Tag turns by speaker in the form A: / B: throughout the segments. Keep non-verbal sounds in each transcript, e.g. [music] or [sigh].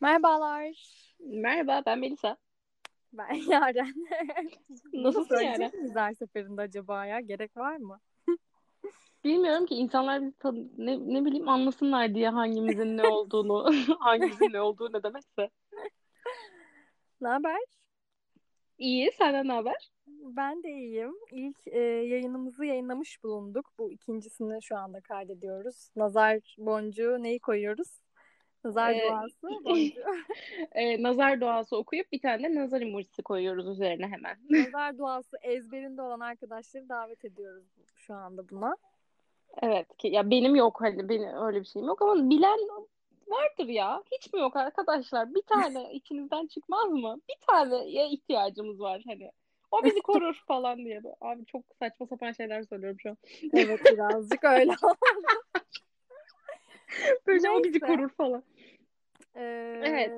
A: Merhabalar.
B: Merhaba ben Melisa.
A: Ben Yaren.
B: Nasılsın Yaren?
A: Söyleyecek miyiz her seferinde acaba ya? Gerek var mı?
B: Bilmiyorum ki insanlar bir tan- ne, ne bileyim anlasınlar diye hangimizin ne olduğunu, [laughs] hangimizin ne olduğu ne demekse.
A: Ne haber?
B: İyi, senden ne haber?
A: Ben de iyiyim. İlk e, yayınımızı yayınlamış bulunduk. Bu ikincisini şu anda kaydediyoruz. Nazar boncuğu neyi koyuyoruz? Nazar
B: Ee,
A: duası [laughs] boncuğu.
B: Ee, nazar duası okuyup bir tane de nazar emojisi koyuyoruz üzerine hemen.
A: Nazar duası ezberinde olan arkadaşları davet ediyoruz şu anda buna.
B: Evet ki ya benim yok hani benim öyle bir şeyim yok ama bilen vardır ya. Hiç mi yok arkadaşlar? Bir tane [laughs] içinizden çıkmaz mı? Bir taneye ihtiyacımız var hani. O bizi [laughs] korur falan diye. Abi çok saçma sapan şeyler söylüyorum şu an. [laughs]
A: Evet birazcık öyle oldu.
B: Böyle o bizi
A: Neyse.
B: korur falan.
A: Ee,
B: Evet.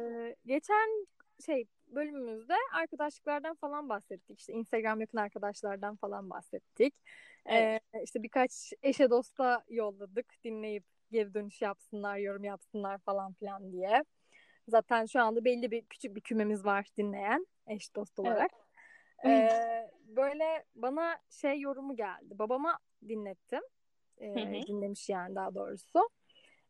A: Geçen şey bölümümüzde arkadaşlıklardan falan bahsettik. İşte Instagram yakın arkadaşlardan falan bahsettik.
B: Evet.
A: Ee, işte birkaç eşe dosta yolladık. Dinleyip geri dönüş yapsınlar, yorum yapsınlar falan filan diye. Zaten şu anda belli bir küçük bir kümemiz var dinleyen eş dost olarak. Ee, böyle bana şey yorumu geldi. Babama dinlettim. Ee,
B: Hı hı.
A: dinlemiş yani daha doğrusu.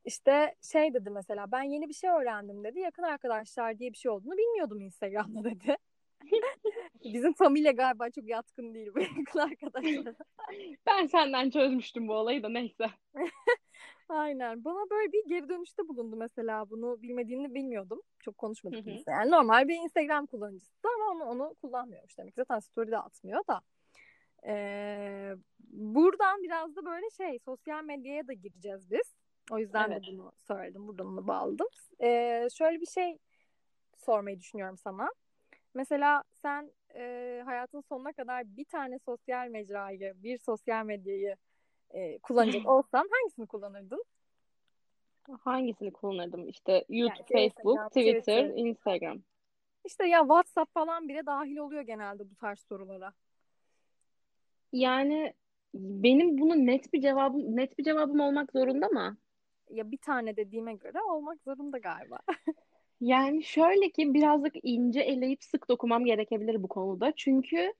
A: İşte şey dedi mesela ben yeni bir şey öğrendim dedi. Yakın arkadaşlar diye bir şey olduğunu bilmiyordum Instagram'da dedi. Bizim familya galiba çok yatkın değil bu yakın arkadaşlar.
B: Ben senden çözmüştüm bu olayı da neyse. [laughs]
A: Aynen. Bana böyle bir geri dönüşte bulundu mesela. Bunu bilmediğini bilmiyordum. Çok konuşmadık biz. Yani normal bir Instagram kullanıcısı ama onu, onu kullanmıyormuş demek. Zaten story de atmıyor da. Ee, buradan biraz da böyle şey sosyal medyaya da gireceğiz biz. O yüzden
B: Evet.
A: de bunu söyledim. Buradan onu bağladım. Ee, şöyle bir şey sormayı düşünüyorum sana. Mesela sen e, hayatın sonuna kadar bir tane sosyal mecrayı, bir sosyal medyayı e, kullanacak [laughs] olsan hangisini kullanırdın?
B: Hangisini kullanırdım? İşte YouTube,
A: şey,
B: Facebook,
A: Instagram,
B: Twitter,
A: Twitter.
B: Instagram.
A: İşte ya WhatsApp falan bile dahil oluyor genelde bu tarz sorulara.
B: Yani benim bunun net bir cevabım net bir cevabım olmak zorunda mı?
A: Ya bir tane dediğime göre olmak zorunda galiba. [laughs]
B: Yani şöyle ki birazcık ince eleyip sık dokumam gerekebilir bu konuda. Çünkü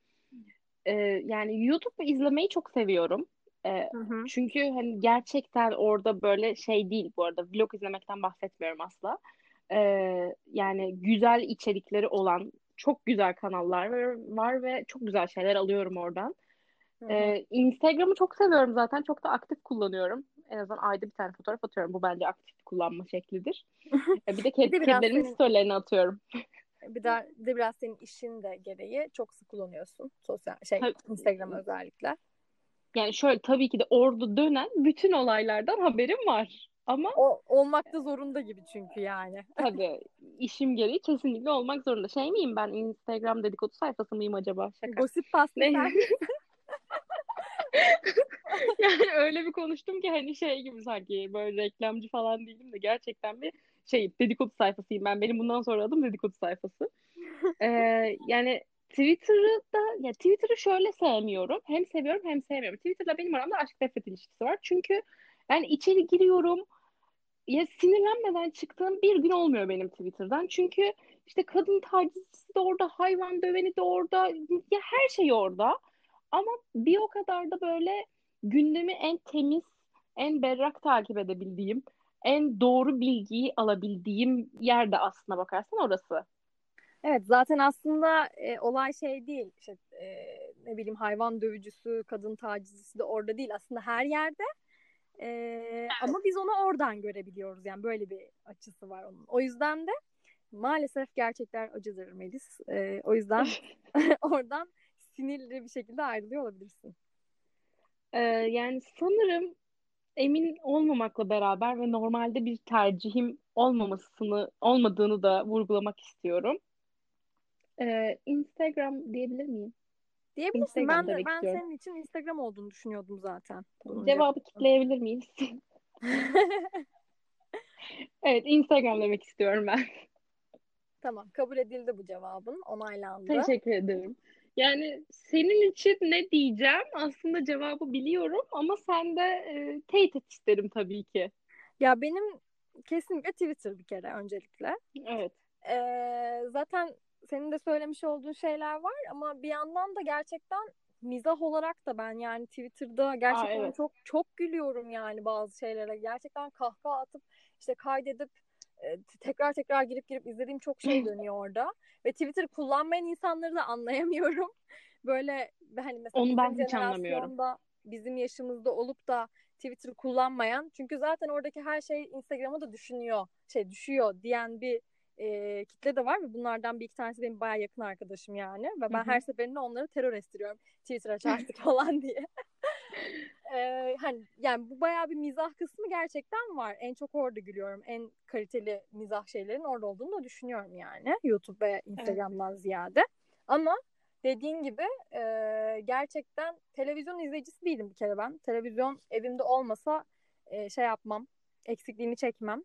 B: e, yani YouTube izlemeyi çok seviyorum. E,
A: Hı hı.
B: çünkü hani gerçekten orada böyle şey değil bu arada vlog izlemekten bahsetmiyorum asla. E, yani güzel içerikleri olan çok güzel kanallar var, var ve çok güzel şeyler alıyorum oradan.
A: Hı hı.
B: E, Instagram'ı çok seviyorum zaten. Çok da aktif kullanıyorum. En azından ayda bir tane fotoğraf atıyorum. Bu bence aktif kullanma şeklidir. [laughs] E, bir de ked
A: Bir de biraz
B: kedilerimin
A: senin-
B: storylerini atıyorum.
A: Bir de, bir de biraz senin işin de gereği çok sık kullanıyorsun sosyal şey
B: Tabii.
A: Instagram özellikle.
B: Yani şöyle tabii ki de orada dönen bütün olaylardan haberim var. Ama
A: O olmak da zorunda gibi çünkü yani. [laughs]
B: tabii işim gereği kesinlikle olmak zorunda. Şey miyim ben Instagram dedikodu sayfası mıyım acaba? Şaka.
A: Gossip pasta
B: Ne?
A: sen [laughs] [laughs]
B: Yani öyle bir konuştum ki hani şey gibi sanki böyle reklamcı falan değilim de gerçekten bir şey dedikodu sayfasıyım ben. Benim bundan sonra adım dedikodu sayfası. Ee, yani Twitter'ı da ya Twitter'ı şöyle sevmiyorum. Hem seviyorum hem sevmiyorum. Twitter'la benim aramda aşk nefret ilişkisi var. Çünkü yani içeri giriyorum ya sinirlenmeden çıktığım bir gün olmuyor benim Twitter'dan. Çünkü işte kadın tacizcisi de orada, hayvan döveni de orada, ya her şey orada. Ama bir o kadar da böyle gündemi en temiz, en berrak takip edebildiğim, en doğru bilgiyi alabildiğim yerde aslına bakarsan orası.
A: Evet zaten aslında e, olay şey değil işte e, ne bileyim hayvan dövücüsü kadın tacizcisi de orada değil aslında her yerde. E, ama biz onu oradan görebiliyoruz yani böyle bir açısı var onun. O yüzden de maalesef gerçekler acıdır Melis. E, o yüzden [laughs] [laughs] oradan sinirli bir şekilde ayrılıyor olabilirsin.
B: Ee, yani sanırım emin olmamakla beraber ve normalde bir tercihim olmamasını olmadığını da vurgulamak istiyorum. Ee, Instagram diyebilir miyim?
A: Diyebilirsin
B: Instagram
A: ben ben
B: istiyorum.
A: senin için Instagram olduğunu düşünüyordum zaten.
B: Cevabı kitleyebilir miyiz? [laughs] Evet, Instagram demek istiyorum ben.
A: Tamam, kabul edildi bu cevabın. Onaylandı.
B: Teşekkür ederim. Yani senin için ne diyeceğim? Aslında cevabı biliyorum ama sen de e, teyit et isterim tabii ki.
A: Ya benim kesinlikle Twitter bir kere öncelikle.
B: Evet.
A: Ee, zaten senin de söylemiş olduğun şeyler var ama bir yandan da gerçekten mizah olarak da ben yani Twitter'da gerçekten
B: Aa, evet.
A: çok çok gülüyorum yani bazı şeylere. Gerçekten kahkaha atıp işte kaydedip tekrar tekrar girip girip izlediğim çok şey [laughs] dönüyor orada. Ve Twitter kullanmayan insanları da anlayamıyorum. [laughs] Böyle hani mesela
B: Onu ben hiç anlamıyorum.
A: bizim yaşımızda olup da Twitter kullanmayan çünkü zaten oradaki her şey Instagram'a da düşünüyor şey düşüyor diyen bir e, kitle de var ve bunlardan bir iki tanesi benim bayağı yakın arkadaşım yani ve ben
B: Hı hı.
A: her seferinde onları terör estiriyorum Twitter aç artık [laughs] falan diye. [laughs] e, hani yani bu bayağı bir mizah kısmı gerçekten var. En çok orada gülüyorum. En kaliteli mizah şeylerin orada olduğunu da düşünüyorum yani. YouTube ve Instagram'dan ziyade. Ama dediğin gibi e, gerçekten televizyon izleyicisi değilim bir kere ben. Televizyon evimde olmasa e, şey yapmam. Eksikliğini çekmem.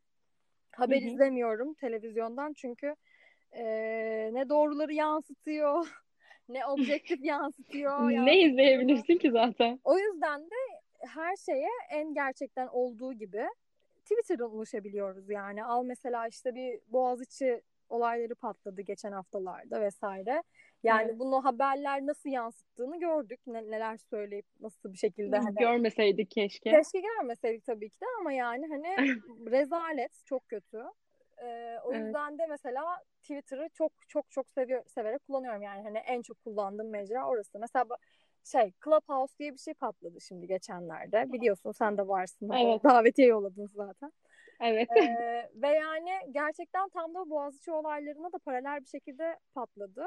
A: Haber
B: Hı hı.
A: izlemiyorum televizyondan çünkü e, ne doğruları yansıtıyor ne objektif [laughs] yansıtıyor.
B: Ne
A: yansıtıyor.
B: izleyebilirsin ki zaten?
A: O yüzden de her şeye en gerçekten olduğu gibi Twitter'dan ulaşabiliyoruz yani. Al mesela işte bir Boğaziçi olayları patladı geçen haftalarda vesaire. Yani
B: Evet.
A: bunu haberler nasıl yansıttığını gördük. Ne- neler söyleyip nasıl bir şekilde hani
B: Görmeseydik keşke.
A: Keşke görmeseydik tabii ki de ama yani hani [laughs] rezalet çok kötü. Ee, o
B: Evet.
A: yüzden de mesela Twitter'ı çok çok çok seviyor, severek kullanıyorum yani hani en çok kullandığım mecra orası. Mesela şey Clubhouse diye bir şey patladı şimdi geçenlerde. Biliyorsun sen de varsın. Hani
B: Evet.
A: Davetiye yolladın zaten.
B: Evet.
A: Ee, ve yani gerçekten tam da Boğaziçi olaylarına da paralel bir şekilde patladı.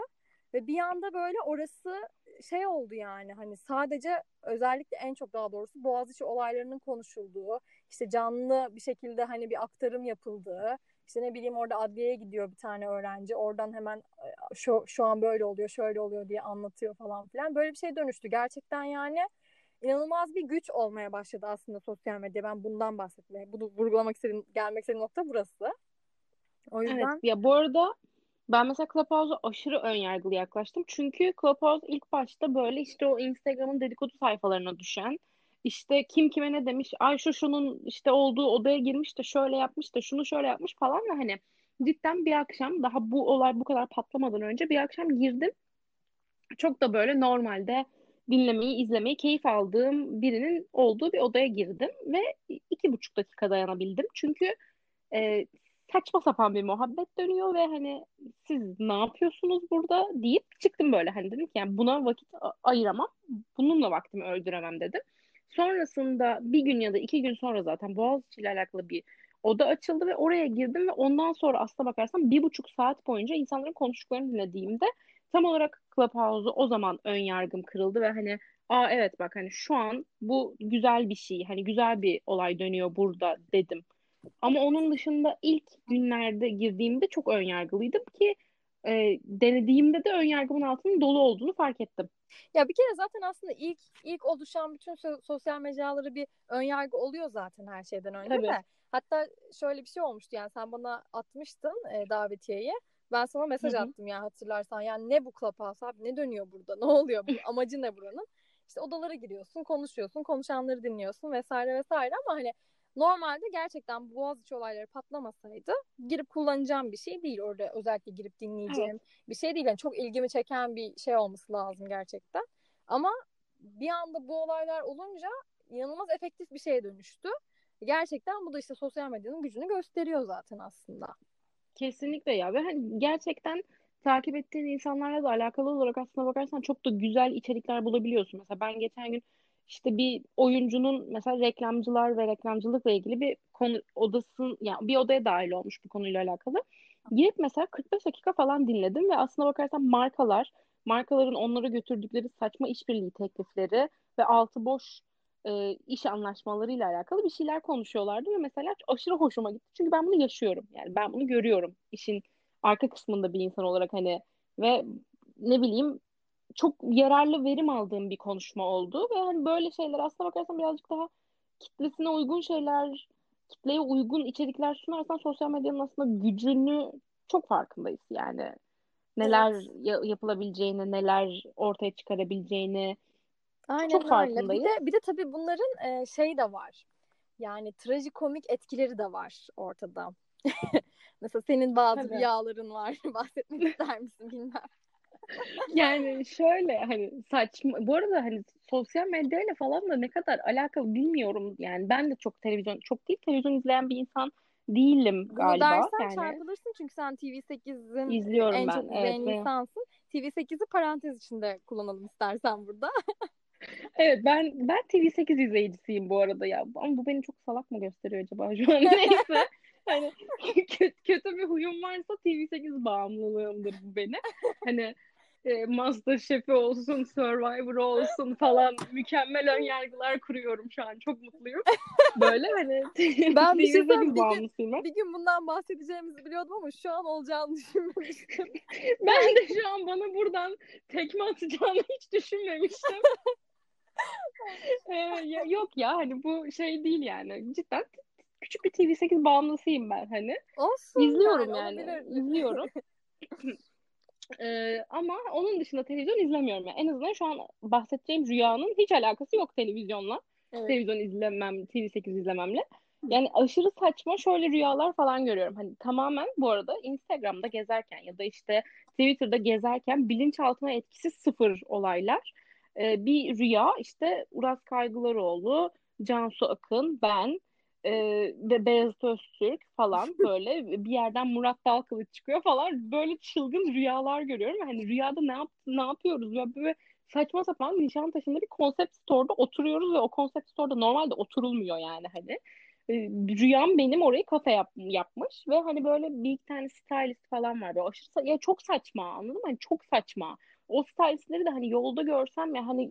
A: Ve bir anda böyle orası şey oldu yani hani sadece özellikle en çok daha doğrusu Boğaziçi olaylarının konuşulduğu, işte canlı bir şekilde hani bir aktarım yapıldığı, işte ne bileyim orada adliyeye gidiyor bir tane öğrenci, oradan hemen e, şu, şu an böyle oluyor, şöyle oluyor diye anlatıyor falan filan. Böyle bir şey dönüştü. Gerçekten yani inanılmaz bir güç olmaya başladı aslında sosyal medya. Ben bundan bahsetmeye, bunu vurgulamak istediğim, gelmek istediğim nokta burası. O
B: Evet.
A: yüzden
B: Ya bu arada ben mesela Clubhouse'a aşırı önyargılı yaklaştım. Çünkü Clubhouse ilk başta böyle işte o Instagram'ın dedikodu sayfalarına düşen işte kim kime ne demiş ay şu şunun işte olduğu odaya girmiş de şöyle yapmış da şunu şöyle yapmış falan ve hani cidden bir akşam daha bu olay bu kadar patlamadan önce bir akşam girdim. Çok da böyle normalde dinlemeyi, izlemeyi keyif aldığım birinin olduğu bir odaya girdim ve iki buçuk dakika dayanabildim. Çünkü e, saçma sapan bir muhabbet dönüyor ve hani siz ne yapıyorsunuz burada deyip çıktım böyle. Hani dedim ki yani buna vakit ayıramam, bununla vaktimi öldüremem dedim. Sonrasında bir gün ya da iki gün sonra zaten Boğaziçi ile alakalı bir oda açıldı ve oraya girdim ve ondan sonra aslına bakarsan bir buçuk saat boyunca insanların konuştuklarını dinlediğimde tam olarak Clubhouse'u o zaman ön yargım kırıldı ve hani aa evet bak hani şu an bu güzel bir şey hani güzel bir olay dönüyor burada dedim. Ama onun dışında ilk günlerde girdiğimde çok ön yargılıydım ki e, denediğimde de ön yargımın altının dolu olduğunu fark ettim.
A: Ya bir kere zaten aslında ilk ilk oluşan bütün so- sosyal mecraları bir önyargı oluyor zaten her şeyden önce
B: Tabii.
A: de. Hatta şöyle bir şey olmuştu yani sen bana atmıştın e, davetiyeyi. Ben sana mesaj
B: Hı hı.
A: attım ya hatırlarsan. Yani ne bu Clubhouse abi ne dönüyor burada? [laughs] Ne oluyor? Bu amacı ne buranın? İşte odalara giriyorsun, konuşuyorsun, konuşanları dinliyorsun vesaire vesaire ama hani normalde gerçekten Boğaziçi olayları patlamasaydı girip kullanacağım bir şey değil orada özellikle girip dinleyeceğim bir şey değil. Yani çok ilgimi çeken bir şey olması lazım gerçekten. Ama bir anda bu olaylar olunca inanılmaz efektif bir şeye dönüştü. Gerçekten bu da işte sosyal medyanın gücünü gösteriyor zaten aslında.
B: Kesinlikle ya ve hani gerçekten takip ettiğin insanlarla da alakalı olarak aslına bakarsan çok da güzel içerikler bulabiliyorsun. Mesela ben geçen gün işte bir oyuncunun mesela reklamcılar ve reklamcılıkla ilgili bir konu odasın yani bir odaya dahil olmuş bu konuyla alakalı. Girip mesela 45 dakika falan dinledim ve aslına bakarsan markalar, markaların onlara götürdükleri saçma işbirliği teklifleri ve altı boş e, iş anlaşmalarıyla alakalı bir şeyler konuşuyorlardı ve mesela aşırı hoşuma gitti. Çünkü ben bunu yaşıyorum. Yani ben bunu görüyorum işin arka kısmında bir insan olarak hani ve ne bileyim çok yararlı verim aldığım bir konuşma oldu ve hani böyle şeyler aslına bakarsan birazcık daha kitlesine uygun şeyler kitleye uygun içerikler sunarsan sosyal medyanın aslında gücünü çok farkındayız yani. Neler
A: Evet.
B: ya- yapılabileceğini, neler ortaya çıkarabileceğini
A: Aynen
B: çok
A: öyle.
B: farkındayız.
A: Bir de bir de tabii bunların e, şey de var. Yani trajikomik etkileri de var ortada. [laughs] Mesela senin bazı
B: Tabii.
A: rüyaların var. [laughs] Bahsetmek ister misin bilmem. [laughs]
B: Yani şöyle hani saçma bu arada hani sosyal medyayla falan da ne kadar alakalı bilmiyorum. Yani ben de çok televizyon çok değil televizyon izleyen bir insan değilim
A: Bunu
B: galiba.
A: dersen
B: yani
A: çarpılırsın çünkü sen TV8'in
B: izliyorum
A: en
B: ben
A: çok izleyen insansın. TV8'i parantez içinde kullanalım istersen burada. [laughs]
B: evet ben ben TV8 izleyicisiyim bu arada ya. Ama bu beni çok salak mı gösteriyor acaba şu an? [laughs] Neyse. Hani kötü, kötü bir huyum varsa TV8 bağımlılığımdır bu benim. Hani e, Masterchef'i olsun, Survivor olsun falan mükemmel ön yargılar kuruyorum şu an. Çok mutluyum. [laughs] Böyle hani
A: Ben bir şey
B: TV8 [laughs]
A: söyleyeyim, bir gün-. Bir gün bundan bahsedeceğimizi biliyordum ama şu an olacağını [laughs] düşünmemiştim.
B: Ben de şu an bana buradan tekme atacağını hiç düşünmemiştim. Ee, yok ya hani bu şey değil yani. Cidden küçük bir TV8 bağımlısıyım ben hani.
A: Olsun
B: İzliyorum
A: yani,
B: yani. İzliyorum. Ee, ama onun dışında televizyon izlemiyorum. Yani en azından şu an bahsedeceğim rüyanın hiç alakası yok televizyonla.
A: Evet.
B: Televizyon izlemem, TV8 izlememle. Yani aşırı saçma şöyle rüyalar falan görüyorum. Hani tamamen bu arada Instagram'da gezerken ya da işte Twitter'da gezerken bilinçaltıma etkisi sıfır olaylar. Ee, bir rüya işte Uras Kaygılaroğlu, Cansu Akın, ben e, ve Beyazıt Öztürk falan [laughs] böyle bir yerden Murat Dalkılıç çıkıyor falan böyle çılgın rüyalar görüyorum. Hani rüyada ne yap ne yapıyoruz ya böyle saçma sapan Nişantaşı'nda bir konsept store'da oturuyoruz ve o konsept store'da normalde oturulmuyor yani hani. E, rüyam benim orayı kafe yap, yapmış ve hani böyle bir iki tane stylist falan var. Böyle aşırı ya çok saçma anladın mı? Hani çok saçma. O stylistleri de hani yolda görsem ya hani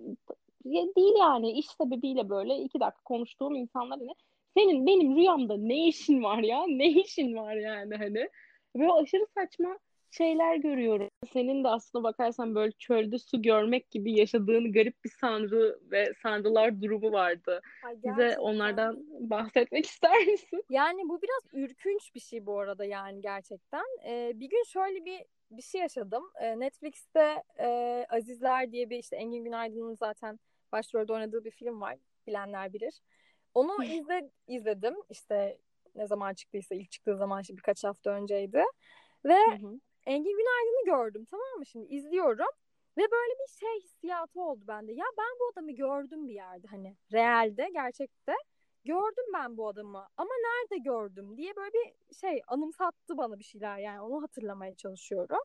B: ya değil yani iş sebebiyle böyle iki dakika konuştuğum insanlar hani senin benim rüyamda ne işin var ya? Ne işin var yani hani? Ve o aşırı saçma şeyler görüyorum. Senin de aslında bakarsan böyle çölde su görmek gibi yaşadığın garip bir sanrı ve sanrılar durumu vardı.
A: Ay,
B: Bize onlardan bahsetmek [laughs] ister misin?
A: Yani bu biraz ürkünç bir şey bu arada yani gerçekten. Ee, bir gün şöyle bir bir şey yaşadım. Ee, Netflix'te e, Azizler diye bir işte Engin Günaydın'ın zaten başrolde oynadığı bir film var. Bilenler bilir. Onu izle, izledim. İşte ne zaman çıktıysa ilk çıktığı zaman işte birkaç hafta önceydi. Ve
B: Hı hı.
A: Engin Günaydın'ı gördüm tamam mı şimdi izliyorum. Ve böyle bir şey hissiyatı oldu bende. Ya ben bu adamı gördüm bir yerde hani realde gerçekte. Gördüm ben bu adamı ama nerede gördüm diye böyle bir şey anımsattı bana bir şeyler yani onu hatırlamaya çalışıyorum.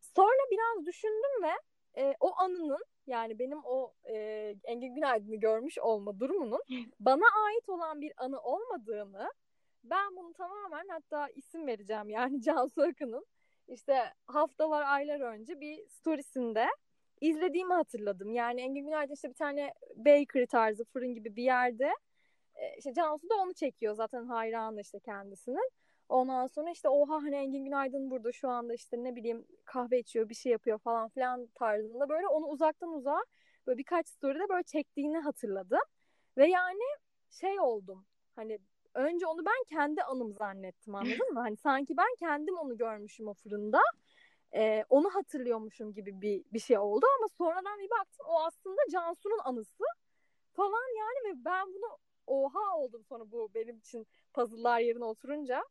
A: Sonra biraz düşündüm ve e, o anının yani benim o e, Engin Günaydın'ı görmüş olma durumunun [laughs] bana ait olan bir anı olmadığını ben bunu tamamen hatta isim vereceğim yani [laughs] Cansu Akın'ın işte haftalar aylar önce bir storiesinde izlediğimi hatırladım. Yani Engin Günaydın işte bir tane bakery tarzı fırın gibi bir yerde e, işte Cansu da onu çekiyor zaten hayranı işte kendisinin. Ondan sonra işte oha hani Engin Günaydın burada şu anda işte ne bileyim kahve içiyor bir şey yapıyor falan filan tarzında böyle onu uzaktan uzağa böyle birkaç story'de böyle çektiğini hatırladım. Ve yani şey oldum hani önce onu ben kendi anım zannettim anladın mı? Hani sanki ben kendim onu görmüşüm o fırında. Ee, onu hatırlıyormuşum gibi bir, bir şey oldu ama sonradan bir baktım o aslında Cansu'nun anısı falan yani ve ben bunu oha oldum sonra bu benim için puzzle'lar yerine oturunca.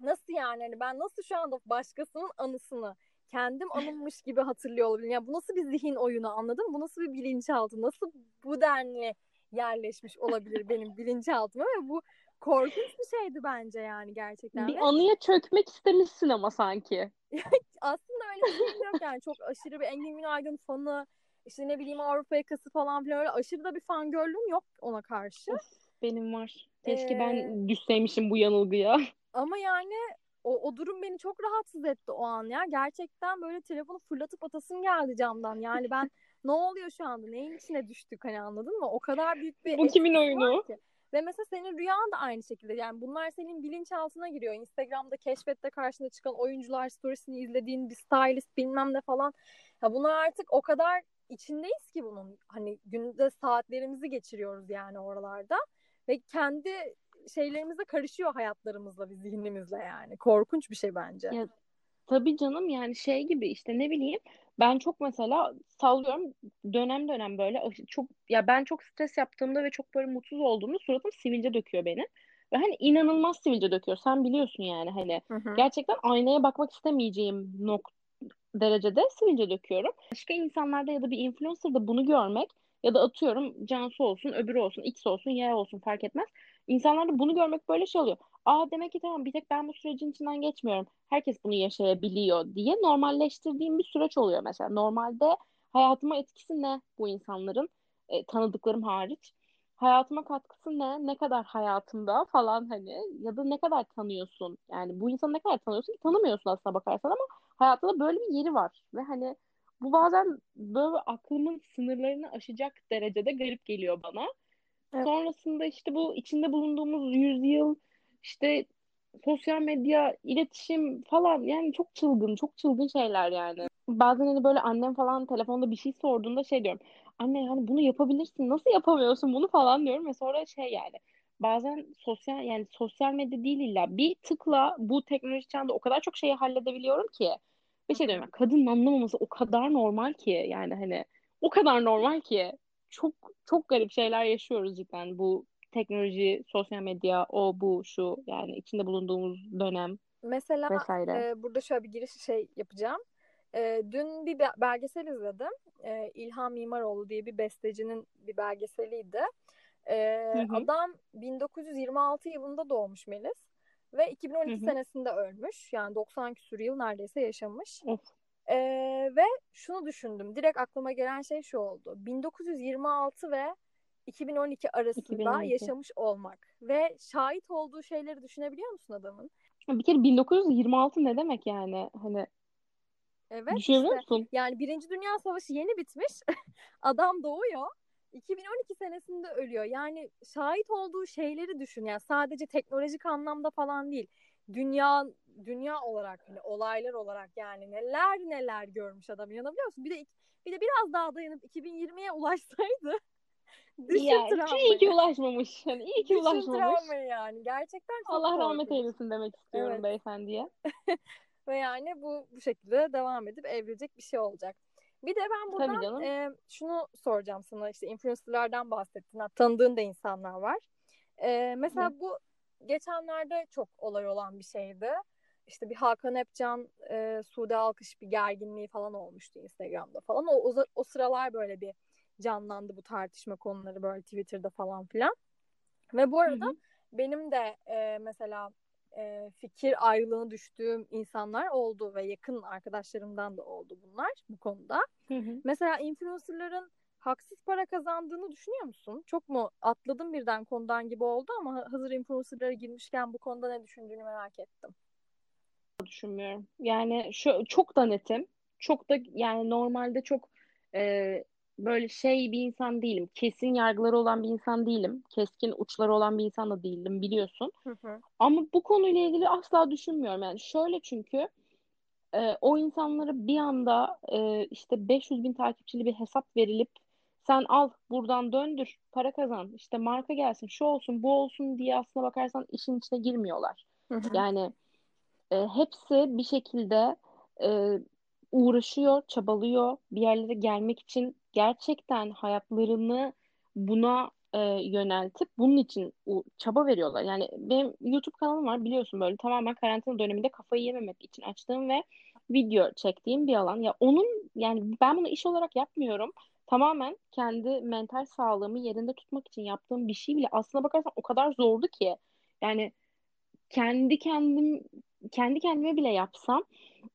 A: Nasıl yani hani ben nasıl şu anda başkasının anısını kendim anılmış gibi hatırlıyor olabilirim. Yani bu nasıl bir zihin oyunu anladın mı? Bu nasıl bir bilinçaltı? Nasıl bu denli yerleşmiş olabilir benim bilinçaltıma ve bu korkunç bir şeydi bence yani gerçekten.
B: Bir anıya çökmek istemişsin ama sanki. [laughs]
A: aslında öyle bir şey yok yani çok aşırı bir Engin Günaydın fanı işte ne bileyim Avrupa yakası falan filan öyle aşırı da bir fangirl'üm yok ona karşı.
B: Benim var. Keşke
A: Ee,
B: ben düşseymişim bu yanılgıya.
A: Ama yani o, o durum beni çok rahatsız etti o an ya. Gerçekten böyle telefonu fırlatıp atasım geldi camdan. Yani ben [laughs] ne oluyor şu anda? Neyin içine düştük hani anladın mı? O kadar büyük bir
B: Bu kimin oyunu?
A: ki. Ve mesela senin rüyan da aynı şekilde. Yani bunlar senin bilinçaltına giriyor. Instagram'da keşfette karşına çıkan oyuncular storiesini izlediğin bir stylist bilmem ne falan. Ya bunlar artık o kadar içindeyiz ki bunun. Hani günde saatlerimizi geçiriyoruz yani oralarda. Ve kendi şeylerimizle karışıyor hayatlarımızla ve zihnimizle yani. Korkunç bir şey bence.
B: Ya, tabii canım yani şey gibi işte ne bileyim ben çok mesela sallıyorum dönem dönem böyle çok ya ben çok stres yaptığımda ve çok böyle mutsuz olduğumda suratım sivilce döküyor benim. Ve hani inanılmaz sivilce döküyor. Sen biliyorsun yani hani
A: Hı hı.
B: gerçekten aynaya bakmak istemeyeceğim nok derecede sivilce döküyorum. Başka insanlarda ya da bir influencer'da bunu görmek ya da atıyorum Cansu olsun, öbürü olsun, X olsun, Y olsun fark etmez. İnsanlarda bunu görmek böyle şey oluyor. Aa demek ki tamam bir tek ben bu sürecin içinden geçmiyorum. Herkes bunu yaşayabiliyor diye normalleştirdiğim bir süreç oluyor mesela. Normalde hayatıma etkisi ne bu insanların? E, tanıdıklarım hariç. Hayatıma katkısı ne? Ne kadar hayatımda falan hani ya da ne kadar tanıyorsun? Yani bu insanı ne kadar tanıyorsun tanımıyorsun aslına bakarsan ama hayatta da böyle bir yeri var. Ve hani bu bazen böyle aklımın sınırlarını aşacak derecede garip geliyor bana.
A: Evet.
B: Sonrasında işte bu içinde bulunduğumuz yüzyıl işte sosyal medya, iletişim falan yani çok çılgın, çok çılgın şeyler yani. Bazen hani böyle annem falan telefonda bir şey sorduğunda şey diyorum. Anne yani bunu yapabilirsin, nasıl yapamıyorsun bunu falan diyorum ve sonra şey yani bazen sosyal yani sosyal medya değil illa bir tıkla bu teknoloji çağında o kadar çok şeyi halledebiliyorum ki. Bir şey diyorum kadının anlamaması o kadar normal ki yani hani o kadar normal ki çok çok garip şeyler yaşıyoruz cidden bu teknoloji, sosyal medya, o bu şu yani içinde bulunduğumuz dönem
A: Mesela
B: vesaire.
A: e, burada şöyle bir giriş şey yapacağım. E, dün bir be- belgesel izledim. E, İlhan Mimaroğlu diye bir bestecinin bir belgeseliydi. E,
B: Hı hı.
A: adam 1926 yılında doğmuş Melis ve 2012
B: Hı hı.
A: senesinde ölmüş. Yani 90 küsur yıl neredeyse yaşamış.
B: Of.
A: E, ve şunu düşündüm. Direkt aklıma gelen şey şu oldu. 1926 ve 2012 arasında
B: 2012.
A: yaşamış olmak ve şahit olduğu şeyleri düşünebiliyor musun adamın?
B: Bir kere 1926 ne demek yani? Hani
A: Evet
B: düşünebiliyor
A: işte
B: musun?
A: yani Birinci Dünya Savaşı yeni bitmiş. [laughs] Adam doğuyor. 2012 senesinde ölüyor. Yani şahit olduğu şeyleri düşün. Yani sadece teknolojik anlamda falan değil. Dünya dünya olarak hani olaylar olarak yani neler neler görmüş adam inanabiliyor musun? Bir de bir de biraz daha dayanıp 2020'ye ulaşsaydı [laughs] düşün
B: Ya iyi ki
A: travmayı.
B: ulaşmamış. Hani iyi ki
A: Düşün
B: ulaşmamış.
A: travmayı yani. Gerçekten çok
B: Allah rahmet
A: korkunç.
B: eylesin demek istiyorum
A: Evet.
B: beyefendiye. [laughs]
A: Ve yani bu bu şekilde devam edip evrilecek bir şey olacak. Bir de ben buradan e, şunu soracağım sana işte influencerlardan bahsettin. Tanıdığın da insanlar var. E, mesela bu geçenlerde çok olay olan bir şeydi. İşte bir Hakan Epcan, e, Sude Alkış bir gerginliği falan olmuştu Instagram'da falan. O, o, o sıralar böyle bir canlandı bu tartışma konuları böyle Twitter'da falan filan. Ve bu arada
B: Hı hı.
A: benim de e, mesela e, fikir ayrılığına düştüğüm insanlar oldu ve yakın arkadaşlarımdan da oldu bunlar bu konuda.
B: Hı hı.
A: Mesela influencerların haksız para kazandığını düşünüyor musun? Çok mu atladım birden konudan gibi oldu ama ha- hazır influencerlara girmişken bu konuda ne düşündüğünü merak ettim.
B: Düşünmüyorum. Yani şu çok da netim. Çok da yani normalde çok e, böyle şey bir insan değilim. Kesin yargıları olan bir insan değilim. Keskin uçları olan bir insan da değilim biliyorsun.
A: Hı hı.
B: Ama bu konuyla ilgili asla düşünmüyorum. Yani şöyle çünkü e, o insanlara bir anda e, işte 500 bin takipçili bir hesap verilip sen al buradan döndür para kazan işte marka gelsin şu olsun bu olsun diye aslına bakarsan işin içine girmiyorlar.
A: Hı hı.
B: Yani e, hepsi bir şekilde e, uğraşıyor, çabalıyor bir yerlere gelmek için gerçekten hayatlarını buna e, yöneltip bunun için çaba veriyorlar. Yani benim YouTube kanalım var biliyorsun böyle tamamen karantina döneminde kafayı yememek için açtığım ve video çektiğim bir alan. Ya onun yani ben bunu iş olarak yapmıyorum. Tamamen kendi mental sağlığımı yerinde tutmak için yaptığım bir şey bile aslına bakarsan o kadar zordu ki. Yani kendi kendim kendi kendime bile yapsam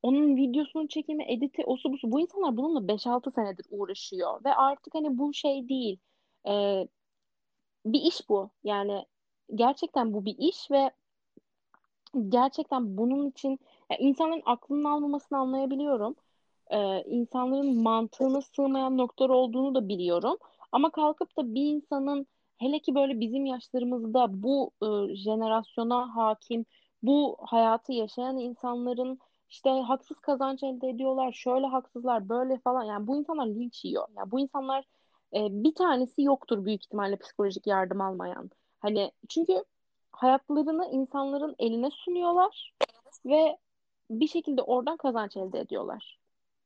B: onun videosunu çekimi, editi, osu busu bu insanlar bununla 5-6 senedir uğraşıyor ve artık hani bu şey değil. Ee, bir iş bu. Yani gerçekten bu bir iş ve gerçekten bunun için ya insanların aklının almamasını anlayabiliyorum. Ee, insanların mantığına sığmayan noktalar olduğunu da biliyorum. Ama kalkıp da bir insanın hele ki böyle bizim yaşlarımızda bu e, jenerasyona hakim, bu hayatı yaşayan insanların işte haksız kazanç elde ediyorlar, şöyle haksızlar, böyle falan. Yani bu insanlar linç yiyor. Yani bu insanlar e, bir tanesi yoktur büyük ihtimalle psikolojik yardım almayan. Hani çünkü hayatlarını insanların eline sunuyorlar ve bir şekilde oradan kazanç elde ediyorlar.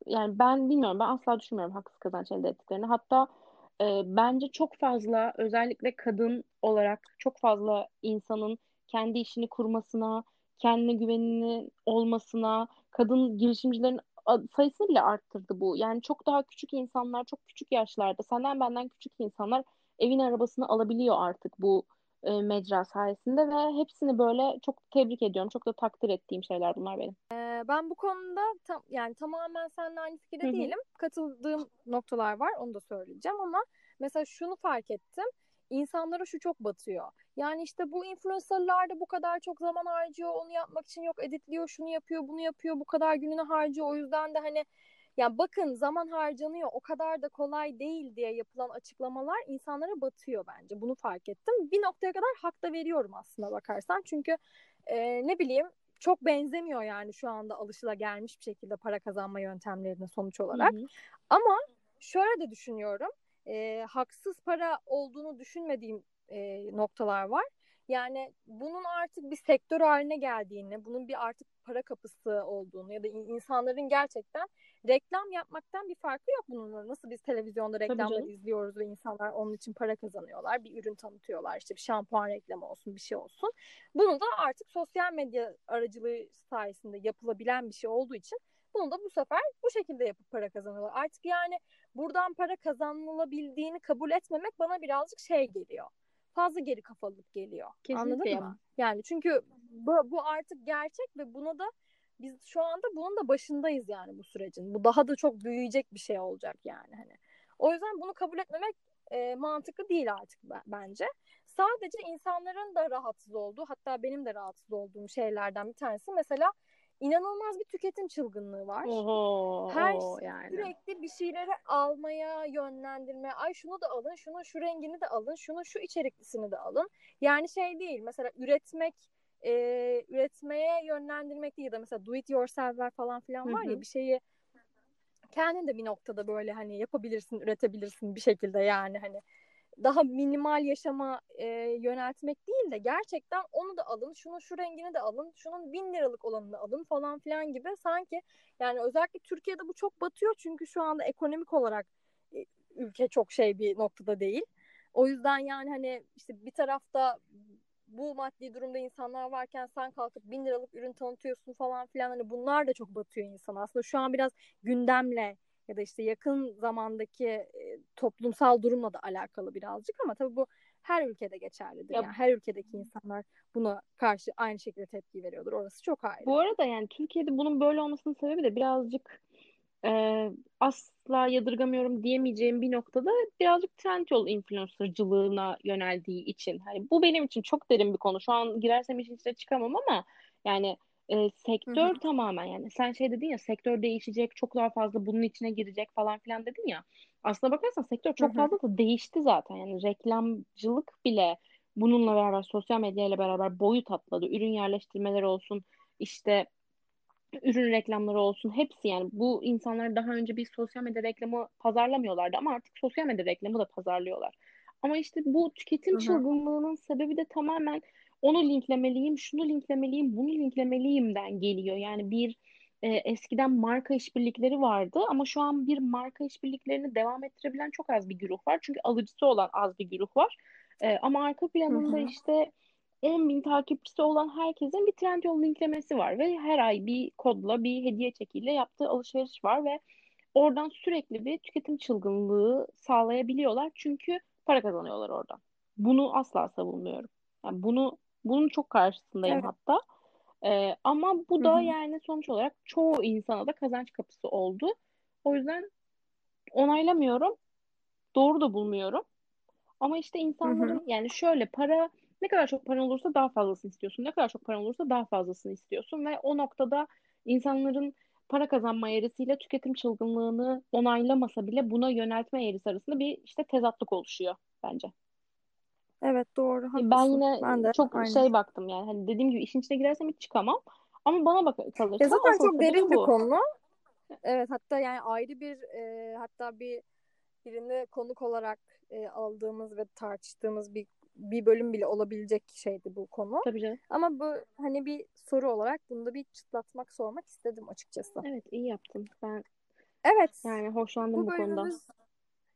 B: Yani ben bilmiyorum, ben asla düşünmüyorum haksız kazanç elde ettiklerini. Hatta e, bence çok fazla özellikle kadın olarak çok fazla insanın kendi işini kurmasına, kendine güveninin olmasına, kadın girişimcilerin sayısını bile arttırdı bu. Yani çok daha küçük insanlar, çok küçük yaşlarda, senden benden küçük insanlar evin arabasını alabiliyor artık bu e, mecra sayesinde ve hepsini böyle çok tebrik ediyorum. Çok da takdir ettiğim şeyler bunlar benim.
A: Ee, ben bu konuda tam yani tamamen seninle aynı fikirde Hı-hı. değilim. Katıldığım noktalar var, onu da söyleyeceğim ama mesela şunu fark ettim. İnsanlara şu çok batıyor. Yani işte bu influencerlar da bu kadar çok zaman harcıyor, onu yapmak için yok editliyor, şunu yapıyor, bunu yapıyor, bu kadar gününü harcıyor. O yüzden de hani yani bakın zaman harcanıyor o kadar da kolay değil diye yapılan açıklamalar insanlara batıyor bence. Bunu fark ettim. Bir noktaya kadar hak da veriyorum aslında bakarsan. Çünkü e, ne bileyim çok benzemiyor yani şu anda alışıla gelmiş bir şekilde para kazanma yöntemlerine sonuç olarak. Hı hı. Ama şöyle de düşünüyorum. E, haksız para olduğunu düşünmediğim e, noktalar var. Yani bunun artık bir sektör haline geldiğini, bunun bir artık para kapısı olduğunu ya da insanların gerçekten reklam yapmaktan bir farkı yok bunun. Nasıl biz televizyonda reklamları izliyoruz ve insanlar onun için para kazanıyorlar. Bir ürün tanıtıyorlar işte bir şampuan reklamı olsun bir şey olsun. Bunu da artık sosyal medya aracılığı sayesinde yapılabilen bir şey olduğu için bunu da bu sefer bu şekilde yapıp para kazanıyorlar. Artık yani buradan para kazanılabildiğini kabul etmemek bana birazcık şey geliyor fazla geri kafalılık geliyor. Kesinlikle Anladın mı? Yani çünkü bu, bu artık gerçek ve buna da biz şu anda bunun da başındayız yani bu sürecin. Bu daha da çok büyüyecek bir şey olacak yani hani. O yüzden bunu kabul etmemek e, mantıklı değil artık bence. Sadece insanların da rahatsız olduğu hatta benim de rahatsız olduğum şeylerden bir tanesi mesela inanılmaz bir tüketim çılgınlığı var.
B: Oho,
A: Her o yani. sürekli bir şeyleri almaya yönlendirme. Ay şunu da alın, şunu şu rengini de alın, şunu şu içeriklisini de alın. Yani şey değil. Mesela üretmek e, üretmeye yönlendirmek değil ya da mesela do it yourself'ler falan filan var ya bir şeyi kendin de bir noktada böyle hani yapabilirsin, üretebilirsin bir şekilde yani hani daha minimal yaşama e, yöneltmek değil de gerçekten onu da alın, şunu şu rengini de alın, şunun bin liralık olanını alın falan filan gibi sanki yani özellikle Türkiye'de bu çok batıyor çünkü şu anda ekonomik olarak e, ülke çok şey bir noktada değil. O yüzden yani hani işte bir tarafta bu maddi durumda insanlar varken sen kalkıp bin liralık ürün tanıtıyorsun falan filan hani bunlar da çok batıyor insan. Aslında şu an biraz gündemle ya da işte yakın zamandaki e, toplumsal durumla da alakalı birazcık ama tabii bu her ülkede geçerlidir. Ya, yani her ülkedeki insanlar buna karşı aynı şekilde tepki veriyordur. Orası çok ayrı.
B: Bu arada yani Türkiye'de bunun böyle olmasının sebebi de birazcık e, asla yadırgamıyorum diyemeyeceğim bir noktada birazcık Trendyol influencercılığına yöneldiği için. Hani bu benim için çok derin bir konu. Şu an girersem işin içine çıkamam ama yani e, sektör Hı-hı. tamamen yani sen şey dedin ya sektör değişecek çok daha fazla bunun içine girecek falan filan dedin ya aslına bakarsan sektör çok Hı-hı. fazla da değişti zaten yani reklamcılık bile bununla beraber sosyal medya ile beraber boyut atladı ürün yerleştirmeler olsun işte ürün reklamları olsun hepsi yani bu insanlar daha önce bir sosyal medya reklamı pazarlamıyorlardı ama artık sosyal medya reklamı da pazarlıyorlar. Ama işte bu tüketim Hı-hı. çılgınlığının sebebi de tamamen onu linklemeliyim, şunu linklemeliyim, bunu linklemeliyimden geliyor. Yani bir e, eskiden marka işbirlikleri vardı ama şu an bir marka işbirliklerini devam ettirebilen çok az bir güruh var. Çünkü alıcısı olan az bir güruh var. E, ama arka planında Hı-hı. işte 10 bin takipçisi olan herkesin bir Trendyol linklemesi var ve her ay bir kodla bir hediye çekiyle yaptığı alışveriş var ve oradan sürekli bir tüketim çılgınlığı sağlayabiliyorlar çünkü para kazanıyorlar oradan. Bunu asla savunmuyorum. Yani bunu bunun çok karşısındayım evet. hatta. Ee, ama bu da Hı-hı. yani sonuç olarak çoğu insana da kazanç kapısı oldu. O yüzden onaylamıyorum. Doğru da bulmuyorum. Ama işte insanların Hı-hı. yani şöyle para ne kadar çok paran olursa daha fazlasını istiyorsun. Ne kadar çok paran olursa daha fazlasını istiyorsun ve o noktada insanların para kazanma eğrisiyle tüketim çılgınlığını onaylamasa bile buna yöneltme eğrisi arasında bir işte tezatlık oluşuyor bence.
A: Evet doğru. Haklısın.
B: Ben yine ben de, çok aynı. şey baktım yani. Hani dediğim gibi işin içine girersem hiç çıkamam. Ama bana bak kalırsa
A: ya zaten çok derin bir konu. [laughs] Evet hatta yani ayrı bir e, hatta bir birinde konuk olarak e, aldığımız ve tartıştığımız bir bir bölüm bile olabilecek şeydi bu konu.
B: Tabii canım.
A: Ama bu hani bir soru olarak bunu da bir çıtlatmak sormak istedim açıkçası.
B: Evet iyi yaptın. Ben
A: Evet.
B: yani hoşlandım bu,
A: bu
B: konuda.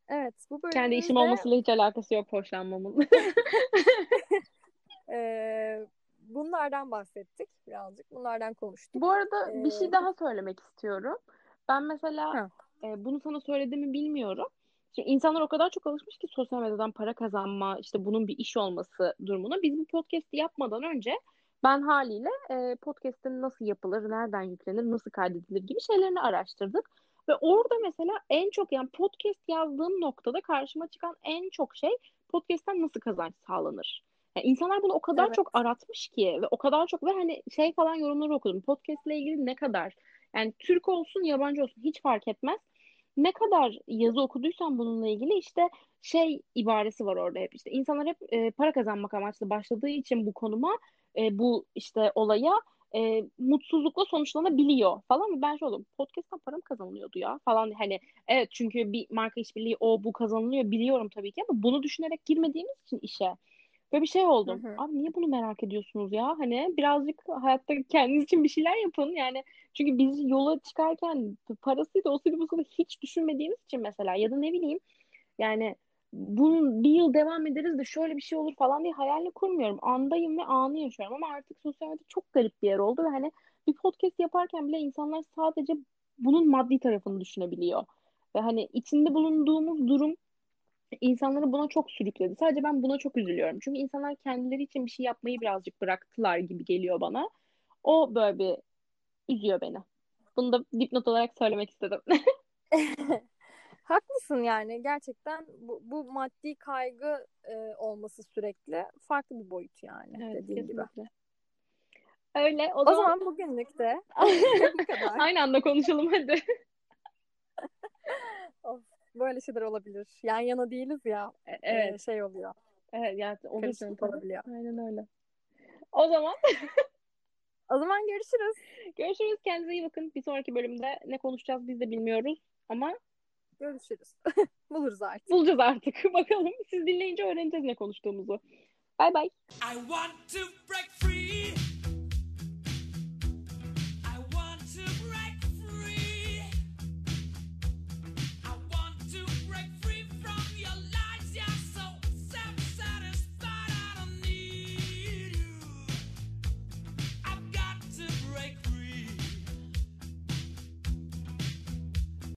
A: Evet, bu bölümümüzde
B: Kendi işim olmasıyla hiç alakası yok hoşlanmamın. [laughs]
A: e, bunlardan bahsettik birazcık. Bunlardan konuştuk.
B: Bu arada bir
A: Ee,
B: şey daha söylemek istiyorum. Ben mesela
A: Ha.
B: e, bunu sana söylediğimi bilmiyorum. Şimdi insanlar o kadar çok alışmış ki sosyal medyadan para kazanma, işte bunun bir iş olması durumuna. Biz bu podcast'i yapmadan önce ben haliyle e, podcast'in nasıl yapılır, nereden yüklenir, nasıl kaydedilir gibi şeylerini araştırdık. Ve orada mesela en çok yani podcast yazdığım noktada karşıma çıkan en çok şey podcast'ten nasıl kazanç sağlanır. Yani insanlar bunu o kadar
A: Evet.
B: çok aratmış ki ve o kadar çok ve hani şey falan yorumları okudum. Podcast ile ilgili ne kadar yani Türk olsun yabancı olsun hiç fark etmez. Ne kadar yazı okuduysan bununla ilgili işte şey ibaresi var orada hep işte insanlar hep e, para kazanmak amaçlı başladığı için bu konuma e, bu işte olaya e, mutsuzlukla sonuçlanabiliyor falan ve ben şey oldum podcast'tan para mı kazanılıyordu ya falan hani evet çünkü bir marka işbirliği o bu kazanılıyor biliyorum tabii ki ama bunu düşünerek girmediğimiz için işe Böyle bir şey oldum.
A: Hı hı.
B: Abi niye bunu merak ediyorsunuz ya? Hani birazcık hayatta kendiniz için bir şeyler yapın. Yani çünkü biz yola çıkarken parasıydı, o suydu, bu suydu hiç düşünmediğimiz için mesela ya da ne bileyim yani bunun bir yıl devam ederiz de şöyle bir şey olur falan diye hayalini kurmuyorum. Andayım ve anı yaşıyorum ama artık sosyal medya çok garip bir yer oldu ve hani bir podcast yaparken bile insanlar sadece bunun maddi tarafını düşünebiliyor. Ve hani içinde bulunduğumuz durum insanları buna çok sürükledi. Sadece ben buna çok üzülüyorum. Çünkü insanlar kendileri için bir şey yapmayı birazcık bıraktılar gibi geliyor bana. O böyle bir üzüyor beni. Bunu da dipnot olarak söylemek istedim. [laughs]
A: Haklısın yani gerçekten bu, bu maddi kaygı e, olması sürekli farklı bir boyut yani
B: Evet,
A: dediğin gibi.
B: Öyle. O,
A: O
B: zaman,
A: zaman bugünlük de [laughs] bu kadar.
B: aynı anda konuşalım hadi. [laughs]
A: Of, böyle şeyler olabilir. Yan yana değiliz ya.
B: E-
A: e,
B: Evet.
A: şey oluyor.
B: Evet yani tabii.
A: olabiliyor.
B: Aynen öyle. O zaman [laughs]
A: O zaman görüşürüz.
B: görüşürüz. Kendinize iyi bakın. Bir sonraki bölümde ne konuşacağız biz de bilmiyoruz. Ama
A: Görüşürüz. [laughs] Buluruz artık.
B: bulacağız artık. [laughs] Bakalım. Siz dinleyince öğreneceğiz ne konuştuğumuzu. Bay bay.
C: I want to break free.